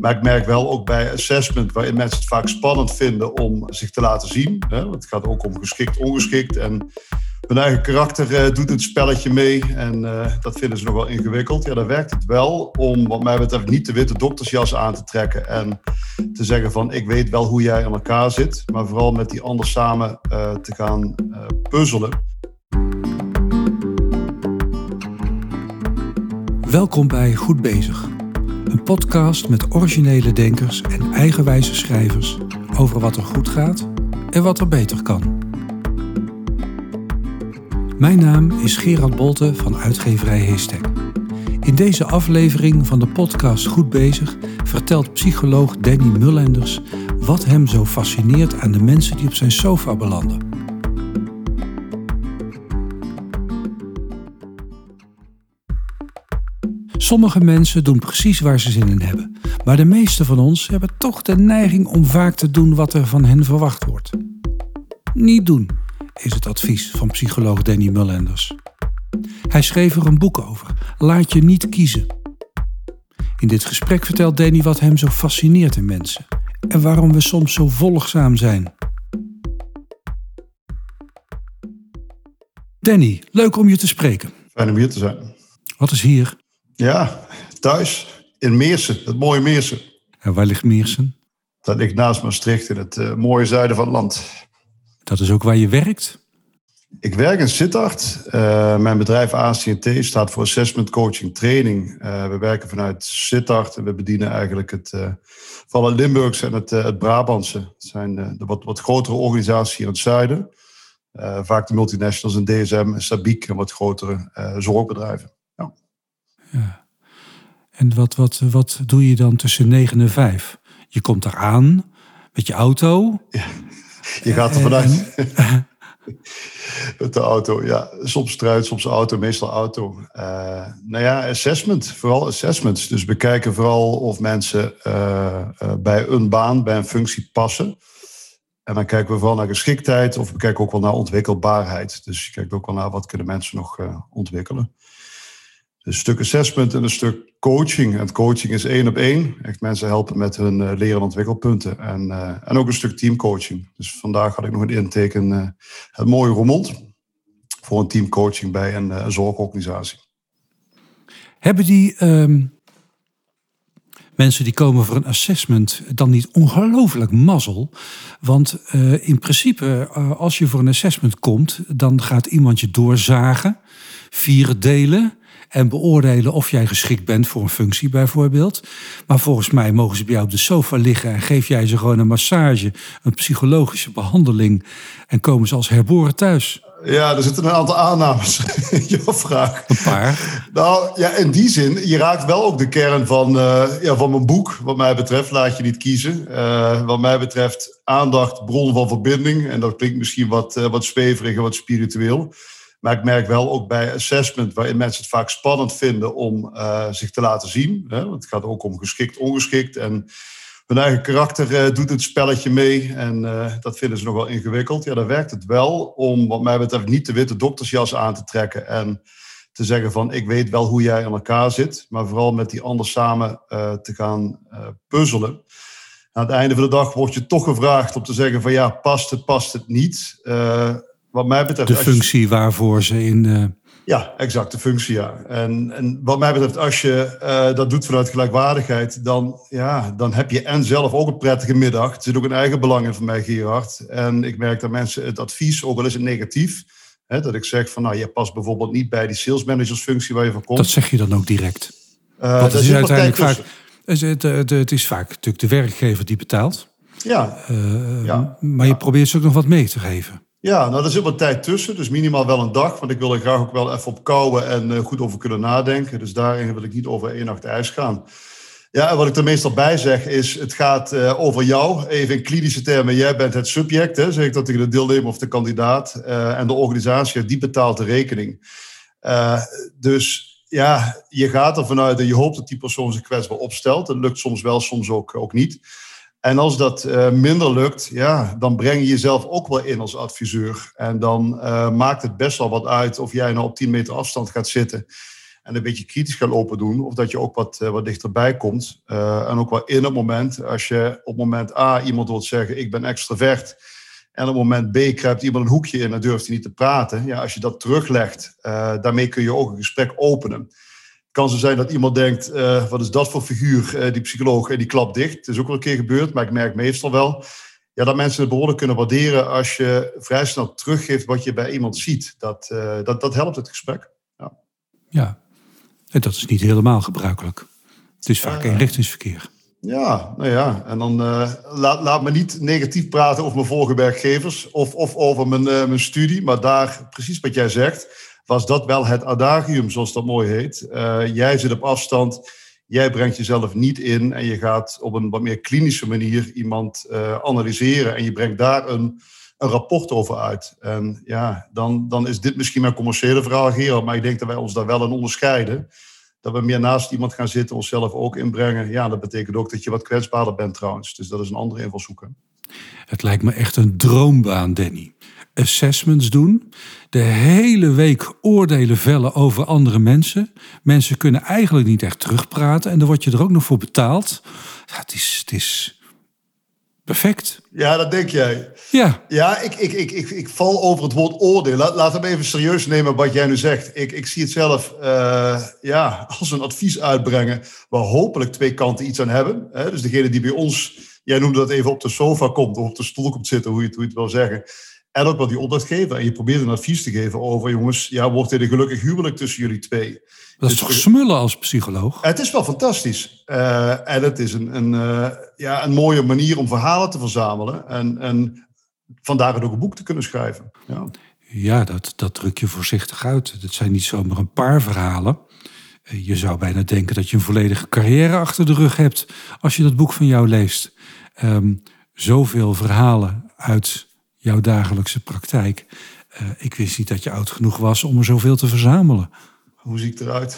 Maar ik merk wel ook bij assessment, waarin mensen het vaak spannend vinden om zich te laten zien. Hè? Het gaat ook om geschikt, ongeschikt. En hun eigen karakter uh, doet het spelletje mee. En uh, dat vinden ze nog wel ingewikkeld. Ja, dan werkt het wel om, wat mij betreft, niet de witte doktersjas aan te trekken. En te zeggen van, ik weet wel hoe jij in elkaar zit. Maar vooral met die ander samen uh, te gaan puzzelen. Welkom bij Goed Bezig. Een podcast met originele denkers en eigenwijze schrijvers over wat er goed gaat en wat er beter kan. Mijn naam is Gerard Bolte van uitgeverij Heestek. In deze aflevering van de podcast Goed Bezig vertelt psycholoog Danny Mullenders wat hem zo fascineert aan de mensen die op zijn sofa belanden. Sommige mensen doen precies waar ze zin in hebben, maar de meeste van ons hebben toch de neiging om vaak te doen wat er van hen verwacht wordt. Niet doen, is het advies van psycholoog Danny Mullenders. Hij schreef er een boek over, Laat je niet kiezen. In dit gesprek vertelt Danny wat hem zo fascineert in mensen en waarom we soms zo volgzaam zijn. Danny, leuk om je te spreken. Fijn om hier te zijn. Wat is hier? Ja, thuis in Meersen, het mooie Meersen. En waar ligt Meersen? Dat ligt naast Maastricht in het uh, mooie zuiden van het land. Dat is ook waar je werkt? Ik werk in Sittard. Uh, mijn bedrijf ACT staat voor Assessment Coaching Training. Uh, we werken vanuit Sittard en we bedienen eigenlijk het, uh, vooral het Limburgse en het, het Brabantse. Het zijn de wat, wat grotere organisaties hier in het zuiden. vaak de multinationals en DSM en Sabiek en wat grotere zorgbedrijven. Ja. En wat, wat, wat doe je dan tussen 9 en 5? Je komt daar aan met je auto. Ja, je gaat er vanuit. met de auto, ja. Soms truit, soms auto, meestal auto. Uh, nou ja, assessment, vooral assessments. Dus we kijken vooral of mensen uh, uh, bij een baan, bij een functie passen. En dan kijken we vooral naar geschiktheid of we kijken ook wel naar ontwikkelbaarheid. Dus je kijkt ook wel naar wat kunnen mensen nog ontwikkelen een stuk assessment en een stuk coaching. En coaching is één op één. Echt mensen helpen met hun uh, leren- en ontwikkelpunten. En, uh, en ook een stuk teamcoaching. Dus vandaag had ik nog een intake uh, het mooie Roermond. Voor een teamcoaching bij een, een zorgorganisatie. Hebben die um, mensen die komen voor een assessment dan niet ongelooflijk mazzel? Want in principe, als je voor een assessment komt, dan gaat iemand je doorzagen, vier delen en beoordelen of jij geschikt bent voor een functie bijvoorbeeld. Maar volgens mij mogen ze bij jou op de sofa liggen en geef jij ze gewoon een massage, een psychologische behandeling en komen ze als herboren thuis. Ja, er zitten een aantal aannames in je vraag. Een paar. Nou ja, in die zin, je raakt wel ook de kern van, uh, ja, van mijn boek. Wat mij betreft, laat je niet kiezen. Uh, wat mij betreft, aandacht, bron van verbinding. En dat klinkt misschien wat, uh, wat zweverig en wat spiritueel. Maar ik merk wel ook bij assessment, waarin mensen het vaak spannend vinden om uh, zich te laten zien. Hè? Het gaat ook om geschikt, ongeschikt. En hun eigen karakter uh, doet het spelletje mee. En uh, dat vinden ze nog wel ingewikkeld. Ja, dan werkt het wel om, wat mij betreft, niet de witte doktersjas aan te trekken. En te zeggen van, ik weet wel hoe jij in elkaar zit. Maar vooral met die ander samen te gaan puzzelen. Aan het einde van de dag word je toch gevraagd om te zeggen van, ja, past het, past het niet wat mij betreft. De functie waarvoor ze in. Uh... Ja, exact, de functie, ja. En, en wat mij betreft, als je uh, dat doet vanuit gelijkwaardigheid, dan, ja, dan heb je en zelf ook een prettige middag. Er zit ook een eigen belang in voor mij, Gerard. En ik merk dat mensen het advies, ook al is het negatief, hè, dat ik zeg van, nou, je past bijvoorbeeld niet bij die salesmanagersfunctie waar je van komt. Dat zeg je dan ook direct. Uh, dat is uiteindelijk vaak. Het, het, het is vaak natuurlijk de werkgever die betaalt. Ja. ja. Maar je probeert ze ook nog wat mee te geven. Ja, nou, er zit wat tijd tussen. Dus minimaal wel een dag. Want ik wil er graag ook wel even op kouwen en uh, goed over kunnen nadenken. Dus daarin wil ik niet over één nacht ijs gaan. Ja, en wat ik er meestal bij zeg is, het gaat uh, over jou. Even in klinische termen, jij bent het subject. Hè, zeg ik dat tegen de deelnemer of de kandidaat. Uh, en de organisatie, die betaalt de rekening. dus ja, je gaat er vanuit en je hoopt dat die persoon zich kwetsbaar opstelt. Dat lukt soms wel, soms ook, ook niet. En als dat uh, minder lukt, ja, dan breng je jezelf ook wel in als adviseur. En dan uh, maakt het best wel wat uit of jij nou op 10 meter afstand gaat zitten. en een beetje kritisch gaat lopen doen, of dat je ook wat, wat dichterbij komt. en ook wel in het moment, als je op moment A iemand wilt zeggen, ik ben extravert, en op moment B kruipt iemand een hoekje in en durft hij niet te praten. Ja, als je dat teruglegt, daarmee kun je ook een gesprek openen kan zo zijn dat iemand denkt, uh, wat is dat voor figuur, uh, die psycholoog, en die klapt dicht. Het is ook wel een keer gebeurd, maar ik merk meestal wel ja, dat mensen het behoorlijk kunnen waarderen als je vrij snel teruggeeft wat je bij iemand ziet. Dat, uh, dat, dat helpt het gesprek. Ja. ja, en dat is niet helemaal gebruikelijk. Het is vaak eenrichtingsverkeer. Ja, nou ja, en dan laat, laat me niet negatief praten over mijn vorige werkgevers of, of over mijn, mijn studie, maar daar, precies wat jij zegt, was dat wel het adagium, zoals dat mooi heet. Uh, jij zit op afstand, jij brengt jezelf niet in en je gaat op een wat meer klinische manier iemand uh, analyseren en je brengt daar een, een rapport over uit. En ja, dan, dan is dit misschien mijn commerciële verhaal, Gerald, maar ik denk dat wij ons daar wel in onderscheiden. Dat we meer naast iemand gaan zitten, onszelf ook inbrengen. Ja, dat betekent ook dat je wat kwetsbaarder bent trouwens. Dus dat is een andere invalshoek. Het lijkt me echt een droombaan, Danny assessments doen. De hele week oordelen vellen over andere mensen. Mensen kunnen eigenlijk niet echt terugpraten. En dan word je er ook nog voor betaald. Ja, het, is, het is perfect. Ja, dat denk jij. Ja. Ja, ik, ik, ik, ik, ik val over het woord oordeel. Laat, laat hem even serieus nemen wat jij nu zegt. Ik, ik zie het zelf uh, ja, als een advies uitbrengen... waar hopelijk twee kanten iets aan hebben. Hè? Dus degene die bij ons... Jij noemde dat even op de sofa komt of op de stoel komt zitten, hoe je het, hoe je het wil zeggen en ook wel die opdracht geven. En je probeert een advies te geven over, jongens, ja, wordt dit een gelukkig huwelijk tussen jullie twee? Dat is dus toch smullen als psycholoog? Het is wel fantastisch. Uh, en het is een, een, uh, ja, een mooie manier om verhalen te verzamelen. En, en vandaar het ook een boek te kunnen schrijven. Ja, ja dat, dat druk je voorzichtig uit. Het zijn niet zomaar een paar verhalen. Eh, je zou bijna denken dat je een volledige carrière achter de rug hebt als je dat boek van jou leest. Um, zoveel verhalen uit jouw dagelijkse praktijk. Uh, ik wist niet dat je oud genoeg was om er zoveel te verzamelen. Hoe zie ik eruit?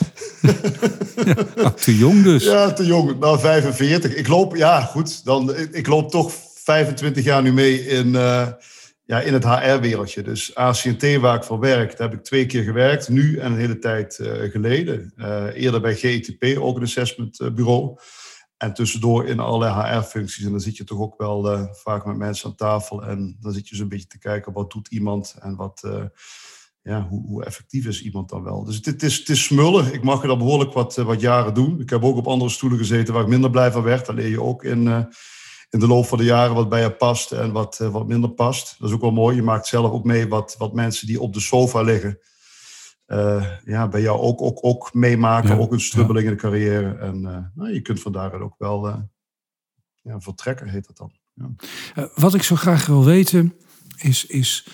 ja, te jong dus. Ja, te jong. Nou, 45. Ik loop, ja, goed. Dan, ik loop toch 25 jaar nu mee in, uh, ja, in het HR-wereldje. Dus ACNT, waar ik voor werk, daar heb ik twee keer gewerkt. Nu en een hele tijd uh, geleden. eerder bij GETP, ook een assessment bureau. En tussendoor in allerlei HR-functies. En dan zit je toch ook wel uh, vaak met mensen aan tafel. En dan zit je zo'n beetje te kijken wat doet iemand en wat, uh, ja, hoe, hoe, effectief is iemand dan wel. Dus het, is, het is smullen. Ik mag het al behoorlijk wat, uh, wat jaren doen. Ik heb ook op andere stoelen gezeten waar ik minder blij van werd. Dan leer je ook in, in de loop van de jaren wat bij je past en wat, wat minder past. Dat is ook wel mooi. Je maakt zelf ook mee wat, wat mensen die op de sofa liggen uh, ja, bij jou ook, ook, ook meemaken. ook een strubbeling in de carrière. En uh, nou, je kunt vandaar ook wel uh, ja, vertrekken, heet dat dan. Ja. wat ik zo graag wil weten is, is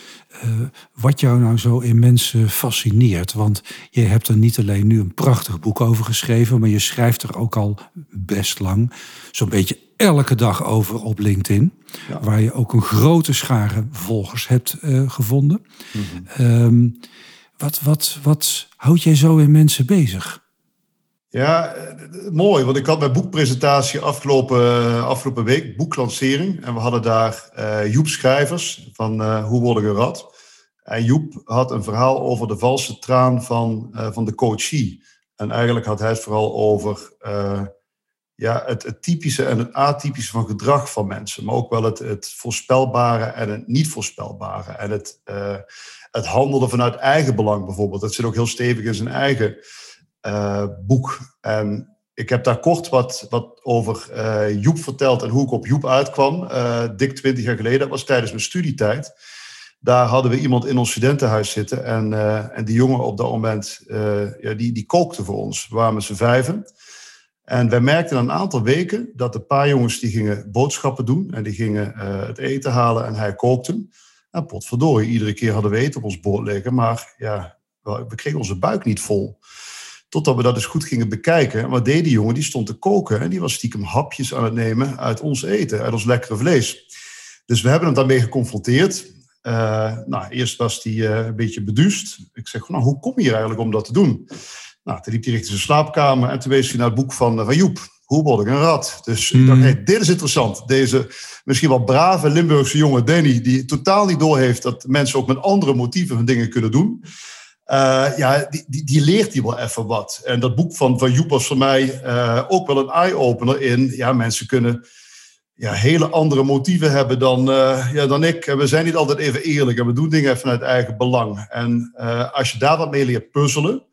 wat jou nou zo in mensen fascineert. Want je hebt er niet alleen nu een prachtig boek over geschreven, maar je schrijft er ook al best lang, zo'n beetje elke dag over op LinkedIn. Ja. Waar je ook een grote schare volgers hebt gevonden. Mm -hmm. Wat, wat, wat houd jij zo in mensen bezig? Ja, mooi. Want ik had mijn boekpresentatie afgelopen, afgelopen week, boeklancering. En we hadden daar uh, Joep Schrijvers van uh, Hoe word ik een rat? En Joep had een verhaal over de valse traan van, uh, van de coachie. En eigenlijk had hij het vooral over ja, het, het, typische en het atypische van gedrag van mensen. Maar ook wel het, het voorspelbare en het niet voorspelbare. En het het handelde vanuit eigen belang bijvoorbeeld. Dat zit ook heel stevig in zijn eigen uh, boek. En ik heb daar kort wat, wat over uh, Joep verteld en hoe ik op Joep uitkwam. Uh, dik twintig jaar geleden, dat was tijdens mijn studietijd. Daar hadden we iemand in ons studentenhuis zitten. En, en die jongen op dat moment, ja, die, die kookte voor ons. We waren met z'n vijven. En wij merkten een aantal weken dat een paar jongens die gingen boodschappen doen. En die gingen het eten halen en hij kookte. Nou, iedere keer hadden we eten op ons bord liggen, maar ja, we kregen onze buik niet vol. Totdat we dat eens goed gingen bekijken. En wat deed die jongen? Die stond te koken en die was stiekem hapjes aan het nemen uit ons eten, uit ons lekkere vlees. Dus we hebben hem daarmee geconfronteerd. Uh, nou, eerst was hij uh, een beetje beduust. Ik zeg, nou, hoe kom je hier eigenlijk om dat te doen? Nou, toen liep hij richting zijn slaapkamer en toen wees hij naar het boek van, uh, van Joep. Hoe word ik een rat? Dus ik dacht, hmm. hey, dit is interessant. Deze misschien wel brave Limburgse jongen, Danny, die totaal niet doorheeft dat mensen ook met andere motieven hun dingen kunnen doen. ja, die, die, die, leert die wel even wat. En dat boek van, van Joep was voor mij ook wel een eye-opener in... Ja, mensen kunnen ja, hele andere motieven hebben dan, ja, dan ik. En we zijn niet altijd even eerlijk en we doen dingen vanuit eigen belang. En als je daar wat mee leert puzzelen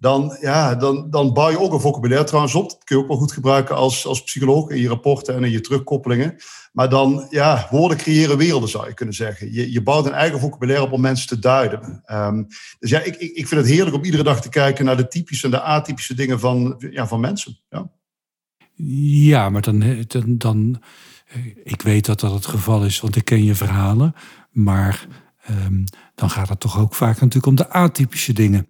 dan, ja, dan, dan bouw je ook een vocabulaire trouwens op. Dat kun je ook wel goed gebruiken als, als psycholoog in je rapporten en in je terugkoppelingen. Maar dan, ja, woorden creëren werelden zou je kunnen zeggen. Je, je bouwt een eigen vocabulaire op om mensen te duiden. Ehm, dus ja, ik, ik, ik vind het heerlijk om iedere dag te kijken naar de typische en de atypische dingen van, ja, van mensen. Ja. ja, maar dan, dan, dan, ik weet dat dat het geval is, want ik ken je verhalen. Maar um, dan gaat het toch ook vaak natuurlijk om de atypische dingen.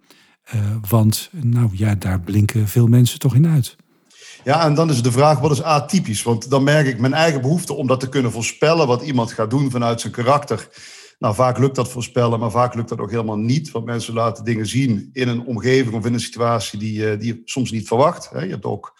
Uh, want nou ja, daar blinken veel mensen toch in uit. Ja, en dan is de vraag, wat is atypisch? Want dan merk ik mijn eigen behoefte om dat te kunnen voorspellen, wat iemand gaat doen vanuit zijn karakter. Nou, vaak lukt dat voorspellen, maar vaak lukt dat ook helemaal niet. Want mensen laten dingen zien in een omgeving of in een situatie die, uh, die je soms niet verwacht. Je hebt ook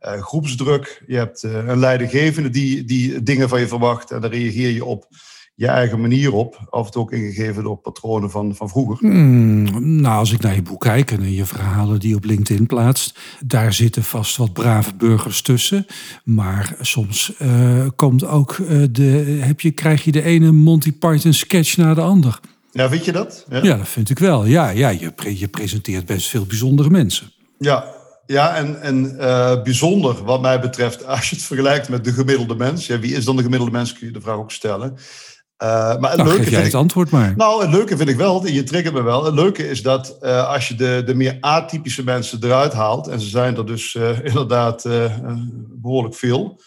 uh, groepsdruk, je hebt een leidinggevende die, die dingen van je verwacht en daar reageer je op je eigen manier op. Af en toe ook ingegeven door patronen van, van vroeger. Hmm, nou, als ik naar je boek kijk en je verhalen die je op LinkedIn plaatst, daar zitten vast wat brave burgers tussen. Maar soms uh, komt ook uh, de, heb je, krijg je de ene Monty Python sketch na de ander. Ja, vind je dat? Ja, ja dat vind ik wel. Ja, ja je, je presenteert best veel bijzondere mensen. Ja, ja, en, en uh, bijzonder wat mij betreft, als je het vergelijkt met de gemiddelde mens. Ja, wie is dan de gemiddelde mens, kun je de vraag ook stellen. Uh, maar het nou, leuke jij het antwoord maar. Nou, het leuke vind ik wel, je triggert me wel. Het leuke is dat uh, als je de, de meer atypische mensen eruit haalt, en ze zijn er dus uh, inderdaad behoorlijk veel,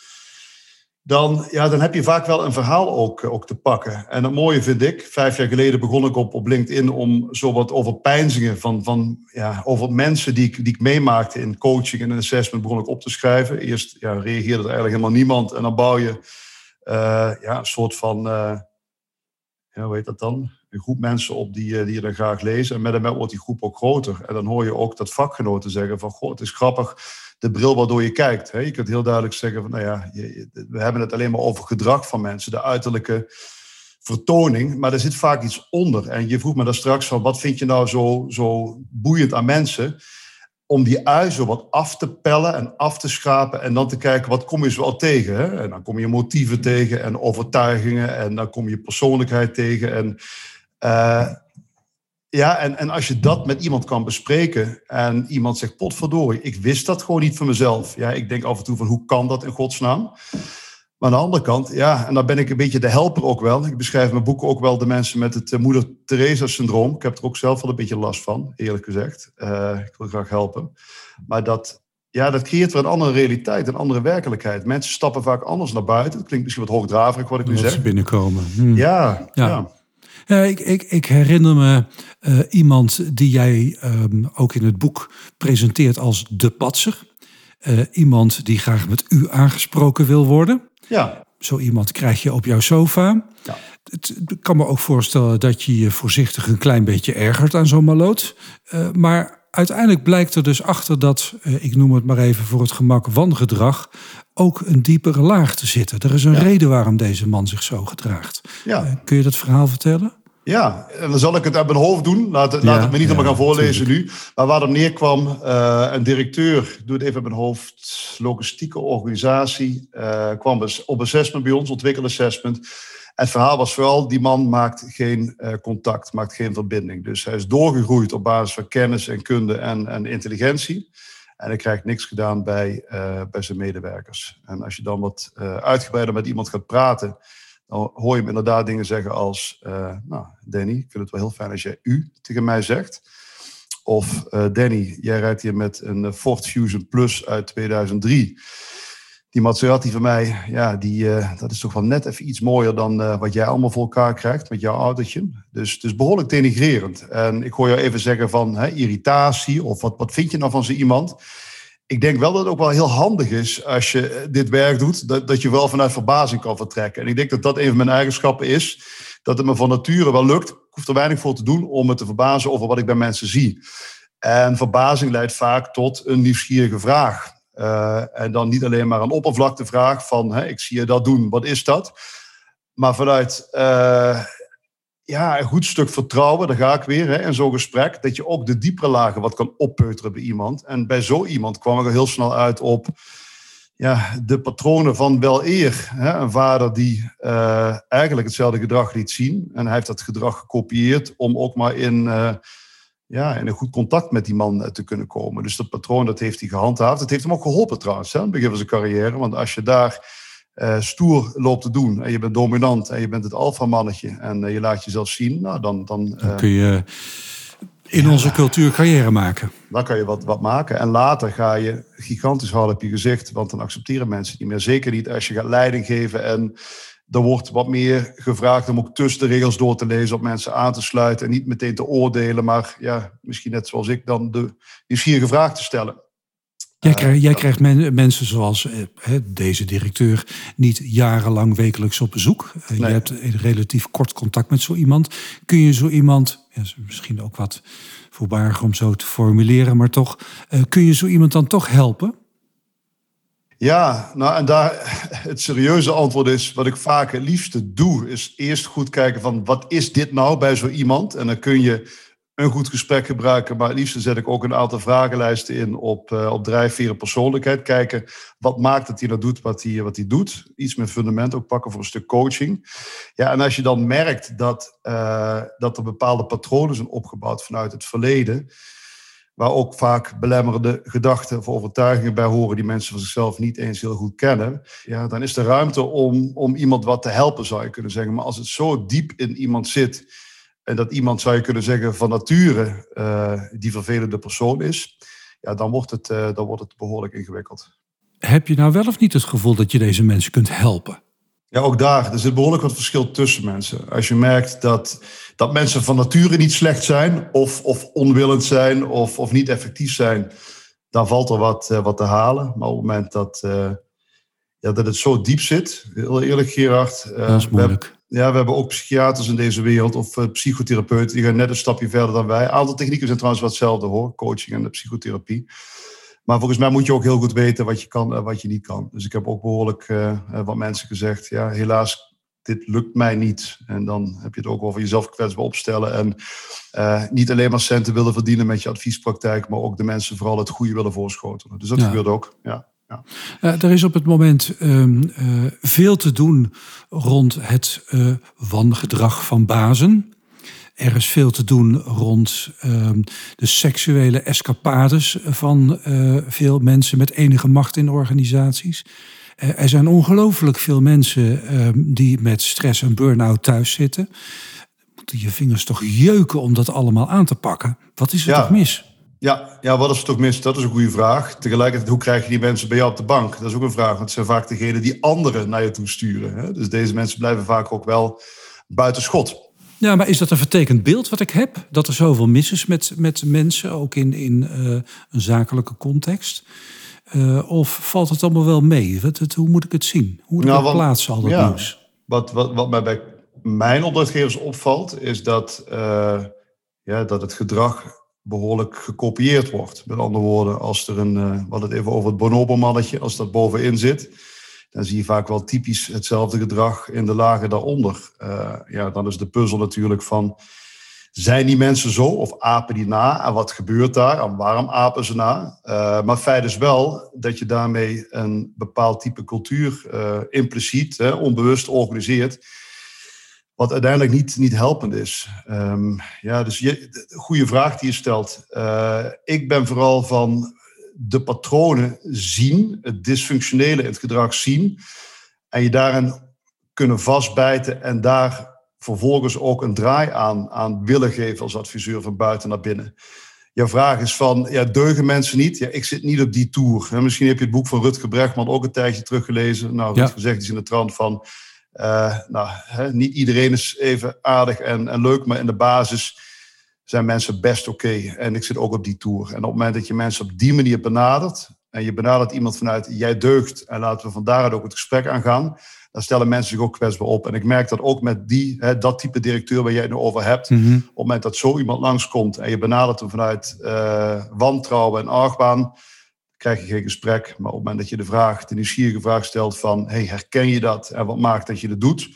dan, ja, dan heb je vaak wel een verhaal ook, ook te pakken. En het mooie vind ik, vijf jaar geleden begon ik op, op LinkedIn om zo wat over pijnzingen van, van ja, over mensen die ik, die ik meemaakte in coaching en assessment begon ik op te schrijven. Eerst ja, reageerde er eigenlijk helemaal niemand en dan bouw je ja, een soort van ja, hoe heet dat dan? Een groep mensen op die, eh, die je dan graag lezen. En met en met wordt die groep ook groter. En dan hoor je ook dat vakgenoten zeggen van, goh, het is grappig, de bril waardoor je kijkt. Je kunt heel duidelijk zeggen van, nou ja, we hebben het alleen maar over gedrag van mensen, de uiterlijke vertoning, maar er zit vaak iets onder. En je vroeg me daar straks van, wat vind je nou zo, zo boeiend aan mensen? Om die ui zo wat af te pellen en af te schapen en dan te kijken wat kom je zo al tegen. Hè? En dan kom je motieven tegen en overtuigingen en dan kom je persoonlijkheid tegen. En, uh, ja, en, en als je dat met iemand kan bespreken en iemand zegt, potverdorie, ik wist dat gewoon niet van mezelf. Ja, ik denk af en toe van hoe kan dat in godsnaam? Maar aan de andere kant, ja, en dan ben ik een beetje de helper ook wel. Ik beschrijf in mijn boeken ook wel de mensen met het uh, Moeder Teresa-syndroom. Ik heb er ook zelf wel een beetje last van, eerlijk gezegd. Uh, ik wil graag helpen. Maar dat, ja, dat creëert weer een andere realiteit, een andere werkelijkheid. Mensen stappen vaak anders naar buiten. Het klinkt misschien wat hoogdraverig wat ik nu zeg. Ze binnenkomen. Hm. Ja, ja. ja. ik, ik, ik, herinner me uh, iemand die jij um, ook in het boek presenteert als de patser. Uh, iemand die graag met u aangesproken wil worden. Ja. Zo iemand krijg je op jouw sofa. Ja. Het, ik kan me ook voorstellen dat je je voorzichtig een klein beetje ergert aan zo'n maloot. Uh, maar uiteindelijk blijkt er dus achter dat, uh, ik noem het maar even voor het gemak, wangedrag, ook een diepere laag te zitten. Er is een ja. reden waarom deze man zich zo gedraagt. Ja. Uh, kun je dat verhaal vertellen? Ja, en dan zal ik het uit mijn hoofd doen. Laat, ja, laat het me niet ja, allemaal gaan voorlezen tuurlijk. nu. Maar waar het neerkwam, uh, een directeur, doe het even uit mijn hoofd, logistieke organisatie, uh, kwam op assessment bij ons, ontwikkelassessment. En het verhaal was vooral, die man maakt geen uh, contact, maakt geen verbinding. Dus hij is doorgegroeid op basis van kennis en kunde en, en intelligentie. En hij krijgt niks gedaan bij, bij zijn medewerkers. En als je dan wat uitgebreider met iemand gaat praten dan hoor je hem inderdaad dingen zeggen als... Uh, nou, Danny, ik vind het wel heel fijn als jij u tegen mij zegt. Of uh, Danny, jij rijdt hier met een Ford Fusion Plus uit 2003. Die Maserati van mij, ja, die, dat is toch wel net even iets mooier dan wat jij allemaal voor elkaar krijgt met jouw autootje. Dus, dus behoorlijk denigrerend. En ik hoor jou even zeggen van hè, irritatie of wat, wat vind je nou van zo iemand ik denk wel dat het ook wel heel handig is als je dit werk doet, dat, dat je wel vanuit verbazing kan vertrekken. En ik denk dat dat een van mijn eigenschappen is, dat het me van nature wel lukt. Ik hoef er weinig voor te doen om me te verbazen over wat ik bij mensen zie. En verbazing leidt vaak tot een nieuwsgierige vraag. Uh, en dan niet alleen maar een oppervlaktevraag van, hè, ik zie je dat doen, wat is dat? Maar vanuit uh, ja, een goed stuk vertrouwen, daar ga ik weer, hè, in zo'n gesprek, dat je ook de diepere lagen wat kan oppeuteren bij iemand. En bij zo iemand kwam ik er heel snel uit op ja, de patronen van wel eer. Hè? Een vader die uh, eigenlijk hetzelfde gedrag liet zien. En hij heeft dat gedrag gekopieerd om ook maar in, uh, ja, in een goed contact met die man eh, te kunnen komen. Dus dat patroon dat heeft hij gehandhaafd. Het heeft hem ook geholpen trouwens, hè, aan het begin van zijn carrière. Want als je daar uh, stoer loopt te doen en je bent dominant en je bent het alfamannetje en uh, je laat jezelf zien, nou, dan, dan, dan kun je in onze cultuur carrière maken. Dan kan je wat, wat maken. En later ga je gigantisch hard op je gezicht, want dan accepteren mensen niet meer. Zeker niet als je gaat leiding geven en er wordt wat meer gevraagd om ook tussen de regels door te lezen, op mensen aan te sluiten en niet meteen te oordelen, maar ja, misschien net zoals ik dan de nieuwsgierige vraag te stellen. Jij, krijgt, jij krijgt mensen zoals eh, deze directeur niet jarenlang wekelijks op bezoek. Eh, nee. Je hebt relatief kort contact met zo iemand. Kun je zo iemand, ja, misschien ook wat voorbarig om zo te formuleren, maar toch, uh, kun je zo iemand dan toch helpen? Ja, nou en daar het serieuze antwoord is, wat ik vaak het liefste doe, is eerst goed kijken van wat is dit nou bij zo iemand? En dan kun je een goed gesprek gebruiken. Maar het liefst zet ik ook een aantal vragenlijsten in op, uh, op drijfveren persoonlijkheid. Kijken wat maakt dat hij dat doet wat hij, wat hij doet. Iets met fundament ook pakken voor een stuk coaching. Ja, en als je dan merkt dat, uh, dat er bepaalde patronen zijn opgebouwd vanuit het verleden. Waar ook vaak belemmerende gedachten of overtuigingen bij horen die mensen van zichzelf niet eens heel goed kennen. Ja, dan is er ruimte om, om iemand wat te helpen, zou je kunnen zeggen. Maar als het zo diep in iemand zit en dat iemand, zou je kunnen zeggen, van nature uh, die vervelende persoon is, ja, dan, wordt het, uh, dan wordt het behoorlijk ingewikkeld. Heb je nou wel of niet het gevoel dat je deze mensen kunt helpen? Ja, ook daar. Er zit behoorlijk wat verschil tussen mensen. Als je merkt dat, dat mensen van nature niet slecht zijn, of, of onwillend zijn, of, of niet effectief zijn, dan valt er wat, uh, wat te halen. Maar op het moment dat, ja, dat het zo diep zit, heel eerlijk Gerard. dat is moeilijk ja, we hebben ook psychiaters in deze wereld of uh, psychotherapeuten. Die gaan net een stapje verder dan wij. Een aantal technieken zijn trouwens wat hetzelfde hoor. Coaching en de psychotherapie. Maar volgens mij moet je ook heel goed weten wat je kan en wat je niet kan. Dus ik heb ook behoorlijk uh, wat mensen gezegd. Ja, helaas, dit lukt mij niet. En dan heb je het ook over jezelf kwetsbaar opstellen. En uh, niet alleen maar centen willen verdienen met je adviespraktijk. Maar ook de mensen vooral het goede willen voorschotelen. Dus dat ja. gebeurt ook, ja. Ja. Uh, er is op het moment um, uh, veel te doen rond het uh, wangedrag van bazen. Er is veel te doen rond um, de seksuele escapades van veel mensen met enige macht in organisaties. er zijn ongelooflijk veel mensen um, die met stress en burn-out thuis zitten. Moeten je vingers toch jeuken om dat allemaal aan te pakken? Wat is er ja. toch mis? Ja, ja, wat is er toch mis? Dat is een goede vraag. Tegelijkertijd, hoe krijg je die mensen bij jou op de bank? Dat is ook een vraag, want het zijn vaak degenen die anderen naar je toe sturen. Hè? Dus deze mensen blijven vaak ook wel buiten schot. Ja, maar is dat een vertekend beeld wat ik heb? Dat er zoveel mis is met, met mensen, ook in, in uh, een zakelijke context? Uh, of valt het allemaal wel mee? Wat, het, hoe moet ik het zien? Hoe moet ik nou, plaatsen, al dat ja, nieuws? Wat, wat, wat mij bij mijn opdrachtgevers opvalt, is dat, uh, ja, dat het gedrag behoorlijk gekopieerd wordt. Met andere woorden, als er een, uh, we hadden het even over het bonobomannetje, als dat bovenin zit, dan zie je vaak wel typisch hetzelfde gedrag in de lagen daaronder. Uh, ja, dan is de puzzel natuurlijk van, zijn die mensen zo of apen die na en wat gebeurt daar en waarom apen ze na? Uh, maar feit is wel dat je daarmee een bepaald type cultuur impliciet, hè, onbewust organiseert wat uiteindelijk niet, niet helpend is. Um, ja, dus je, goede vraag die je stelt. Uh, ik ben vooral van de patronen zien, het dysfunctionele in het gedrag zien. En je daarin kunnen vastbijten en daar vervolgens ook een draai aan, aan willen geven als adviseur van buiten naar binnen. Jouw vraag is van, ja, deugen mensen niet? Ja, ik zit niet op die tour. Misschien heb je het boek van Rutger Brechtman ook een tijdje teruggelezen. Nou, ja. zegt iets in de trant van uh, nou, hè, niet iedereen is even aardig en, en, leuk, maar in de basis zijn mensen best oké. Okay. En ik zit ook op die tour. En op het moment dat je mensen op die manier benadert, en je benadert iemand vanuit jij deugt, en laten we van daaruit ook het gesprek aangaan, dan stellen mensen zich ook kwetsbaar op. En ik merk dat ook met die, hè, dat type directeur waar jij het nu over hebt, mm -hmm. op het moment dat zo iemand langskomt en je benadert hem vanuit uh, wantrouwen en argwaan, krijg je geen gesprek. Maar op het moment dat je de vraag, de nieuwsgierige vraag stelt van, hey, herken je dat en wat maakt dat je dat doet?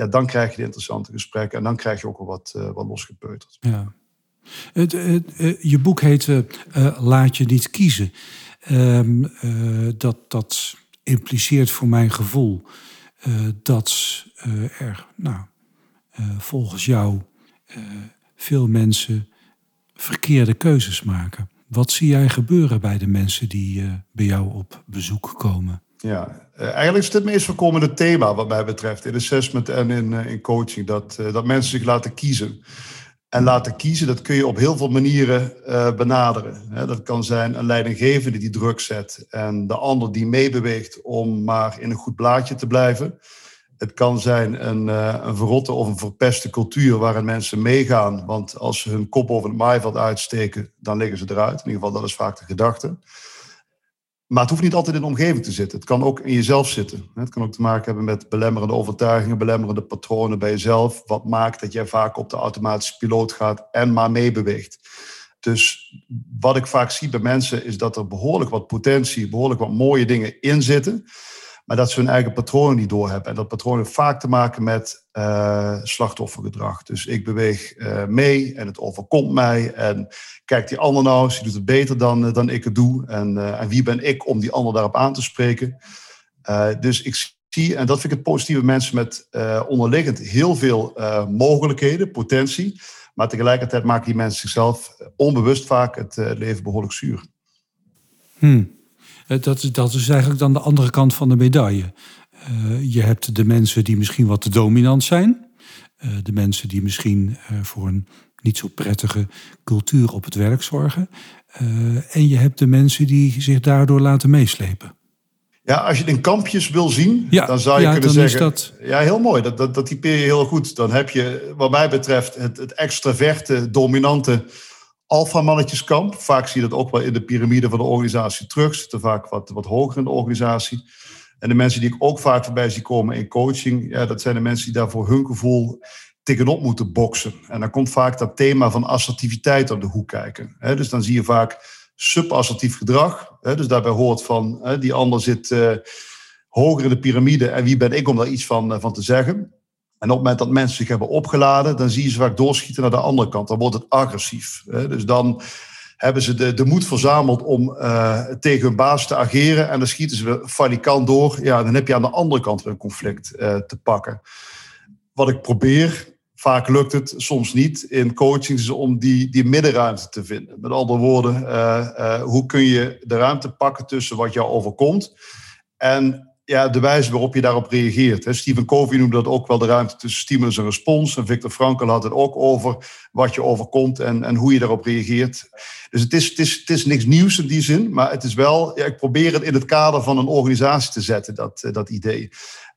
ja, dan krijg je de interessante gesprekken en dan krijg je ook wel wat, uh, wat losgepeuterd. Ja. Het, je boek heet Laat je niet kiezen. Ehm, dat, dat impliceert voor mijn gevoel dat er nou, volgens jou veel mensen verkeerde keuzes maken. Wat zie jij gebeuren bij de mensen die uh, bij jou op bezoek komen? Ja, uh, eigenlijk is het meest voorkomende thema wat mij betreft in assessment en in, uh, in coaching. Dat, dat mensen zich laten kiezen. En laten kiezen, dat kun je op heel veel manieren benaderen. Dat kan zijn een leidinggevende die druk zet en de ander die meebeweegt om maar in een goed blaadje te blijven. Het kan zijn een, uh, een verrotte of een verpeste cultuur waarin mensen meegaan. Want als ze hun kop over het maaiveld uitsteken, dan liggen ze eruit. In ieder geval, dat is vaak de gedachte. Maar het hoeft niet altijd in de omgeving te zitten. Het kan ook in jezelf zitten. Het kan ook te maken hebben met belemmerende overtuigingen, belemmerende patronen bij jezelf. Wat maakt dat jij vaak op de automatische piloot gaat en maar meebeweegt. Dus wat ik vaak zie bij mensen is dat er behoorlijk wat potentie, behoorlijk wat mooie dingen in zitten maar dat ze hun eigen patronen niet doorhebben. En dat patroon heeft vaak te maken met uh, slachtoffergedrag. Dus ik beweeg uh, mee en het overkomt mij. En kijk die ander nou eens, die doet het beter dan, uh, dan ik het doe. En, en, wie ben ik om die ander daarop aan te spreken? dus ik zie, en dat vind ik het positieve, mensen met onderliggend heel veel mogelijkheden, potentie. Maar tegelijkertijd maken die mensen zichzelf onbewust vaak het leven behoorlijk zuur. Hmm. Eh, dat, dat is eigenlijk dan de andere kant van de medaille. Uh, je hebt de mensen die misschien wat te dominant zijn. Uh, de mensen die misschien uh, voor een niet zo prettige cultuur op het werk zorgen. en je hebt de mensen die zich daardoor laten meeslepen. Ja, als je het in kampjes wil zien, ja, dan zou je ja, kunnen zeggen... Dat... Ja, heel mooi. Dat, dat, dat typeer je heel goed. Dan heb je, wat mij betreft, het, het extraverte, dominante alfamannetjeskamp. Vaak zie je dat ook wel in de piramide van de organisatie terug. Zitten vaak wat, wat hoger in de organisatie. En de mensen die ik ook vaak voorbij zie komen in coaching, ja, dat zijn de mensen die daar voor hun gevoel tegenop moeten boksen. En dan komt vaak dat thema van assertiviteit op de hoek kijken. dus dan zie je vaak subassertief gedrag. dus daarbij hoort van die ander zit uh, hoger in de piramide en wie ben ik om daar iets van, uh, van te zeggen. En op het moment dat mensen zich hebben opgeladen, dan zie je ze vaak doorschieten naar de andere kant. Dan wordt het agressief. Dus dan hebben ze de, de moed verzameld om uh, tegen hun baas te ageren. En dan schieten ze falikant door. Ja, dan heb je aan de andere kant weer een conflict uh, te pakken. Wat ik probeer, vaak lukt het, soms niet, in coaching is om die, die middenruimte te vinden. Met andere woorden, uh, hoe kun je de ruimte pakken tussen wat jou overkomt en ja, de wijze waarop je daarop reageert. Hè. Stephen Covey noemde dat ook wel de ruimte tussen stimulus en respons. En Victor Frankl had het ook over wat je overkomt en, en hoe je daarop reageert. Dus het is, het, is, het is niks nieuws in die zin, maar het is wel, ja, ik probeer het in het kader van een organisatie te zetten, dat, eh, dat idee.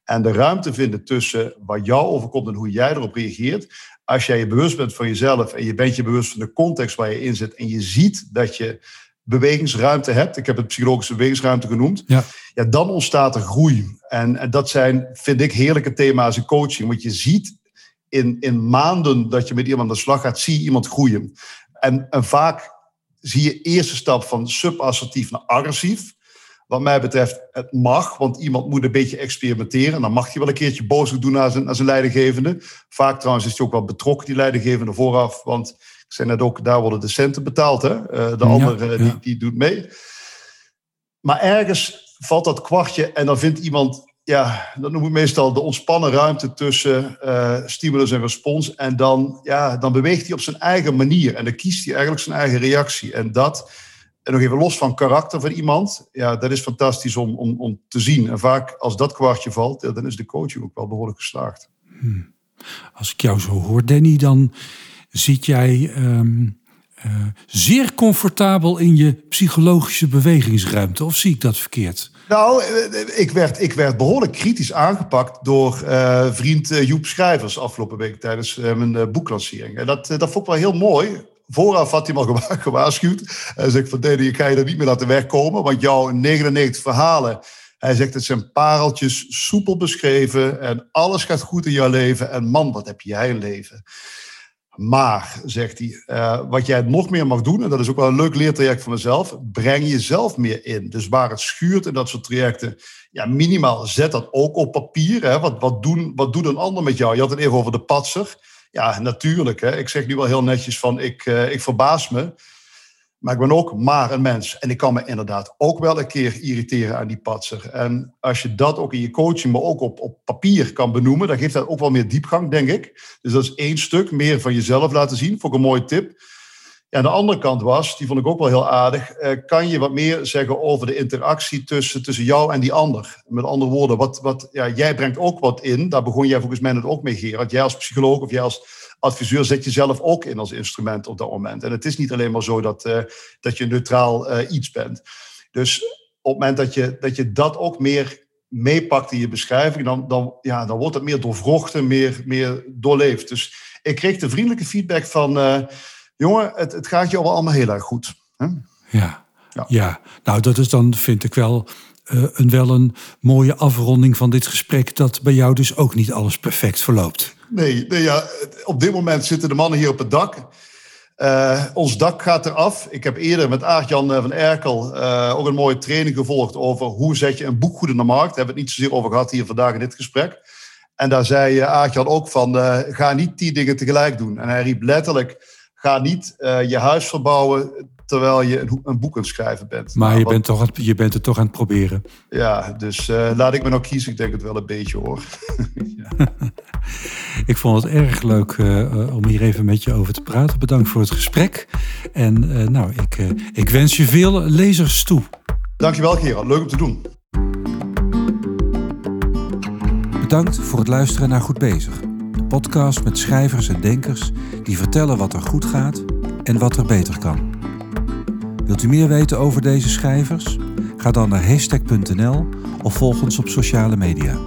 En de ruimte vinden tussen wat jou overkomt en hoe jij erop reageert. Als jij je bewust bent van jezelf en je bent je bewust van de context waar je in zit en je ziet dat je bewegingsruimte hebt, ik heb het psychologische bewegingsruimte genoemd, ja. Ja, dan ontstaat er groei. En, dat zijn, vind ik, heerlijke thema's in coaching. Want je ziet in, in maanden dat je met iemand aan de slag gaat, zie je iemand groeien. En, en vaak zie je eerste stap van subassertief naar agressief. Wat mij betreft, het mag, want iemand moet een beetje experimenteren. Dan mag hij wel een keertje boos doen naar zijn, naar zijn leidinggevende. Vaak trouwens is hij ook wel betrokken, die leidinggevende, vooraf. Want zijn net ook, daar worden de centen betaald. Hè? Uh, de ja, andere Die, die doet mee. Maar ergens valt dat kwartje en dan vindt iemand, ja, dat noem ik meestal de ontspannen ruimte tussen uh, stimulus en respons. En dan, ja, dan beweegt hij op zijn eigen manier en dan kiest hij eigenlijk zijn eigen reactie. En dat, en nog even los van karakter van iemand, ja, dat is fantastisch om, om, om te zien. En vaak als dat kwartje valt, ja, dan is de coaching ook wel behoorlijk geslaagd. Hmm. Als ik jou zo hoor, Danny, dan zit jij um, uh, zeer comfortabel in je psychologische bewegingsruimte. Of zie ik dat verkeerd? Nou, eh, ik werd, ik werd behoorlijk kritisch aangepakt door vriend Joep Schrijvers afgelopen week tijdens mijn boeklancering. En dat, dat vond ik wel heel mooi. Vooraf had hij me al gewaarschuwd. Hij zegt van Danny, ik ga je er niet meer laten wegkomen, want jouw 99 verhalen... Hij zegt, het zijn pareltjes, soepel beschreven en alles gaat goed in jouw leven. En man, wat heb jij een leven. Maar, zegt hij, uh, wat jij nog meer mag doen, en dat is ook wel een leuk leertraject voor mezelf, breng jezelf meer in. Dus waar het schuurt in dat soort trajecten, ja, minimaal zet dat ook op papier. Hè. Wat, wat, doen, wat doet een ander met jou? Je had het even over de patser. Ja, natuurlijk. Hè. Ik zeg nu wel heel netjes van, ik, uh, ik verbaas me. Maar ik ben ook maar een mens. En ik kan me inderdaad ook wel een keer irriteren aan die patser. En als je dat ook in je coaching, maar ook op, op papier kan benoemen, dan geeft dat ook wel meer diepgang, denk ik. Dus dat is één stuk, meer van jezelf laten zien. Vond een mooie tip. Ja, de andere kant was, die vond ik ook wel heel aardig. Eh, kan je wat meer zeggen over de interactie tussen, tussen jou en die ander? Met andere woorden, wat, wat, ja, jij brengt ook wat in. Daar begon jij volgens mij net ook mee, Gerard. Jij als psycholoog of jij als adviseur zet je zelf ook in als instrument op dat moment. En het is niet alleen maar zo dat, uh, dat je neutraal uh, iets bent. Dus op het moment dat je dat, je dat ook meer meepakt in je beschrijving, dan, dan, ja, dan wordt het meer doorvrochten, meer, meer doorleefd. Dus ik kreeg de vriendelijke feedback van, jongen, het, het gaat je allemaal heel erg goed. Hè? Ja. ja. Ja. nou dat is dan, vind ik wel, uh, een, wel een mooie afronding van dit gesprek, dat bij jou dus ook niet alles perfect verloopt. Nee, nee ja, op dit moment zitten de mannen hier op het dak. Uh, ons dak gaat eraf. Ik heb eerder met Aart-Jan van Erkel uh, ook een mooie training gevolgd over hoe zet je een boek goed in de markt. Daar hebben we het niet zozeer over gehad hier vandaag in dit gesprek. En daar zei Aart-Jan ook van, ga niet tien dingen tegelijk doen. En hij riep letterlijk, ga niet je huis verbouwen terwijl je een, een boek aan het schrijven bent. Maar nou, je, bent toch, je bent het toch aan het proberen. Ja, dus uh, laat ik me nou kiezen. Ik denk het wel een beetje hoor. ja. ik vond het erg leuk uh, om hier even met je over te praten. Bedankt voor het gesprek. En uh, nou, ik, ik wens je veel lezers toe. Dankjewel Gerard, leuk om te doen. Bedankt voor het luisteren naar Goed Bezig. Podcast met schrijvers en denkers die vertellen wat er goed gaat en wat er beter kan. Wilt u meer weten over deze schrijvers? Ga dan naar hashtag.nl of volg ons op sociale media.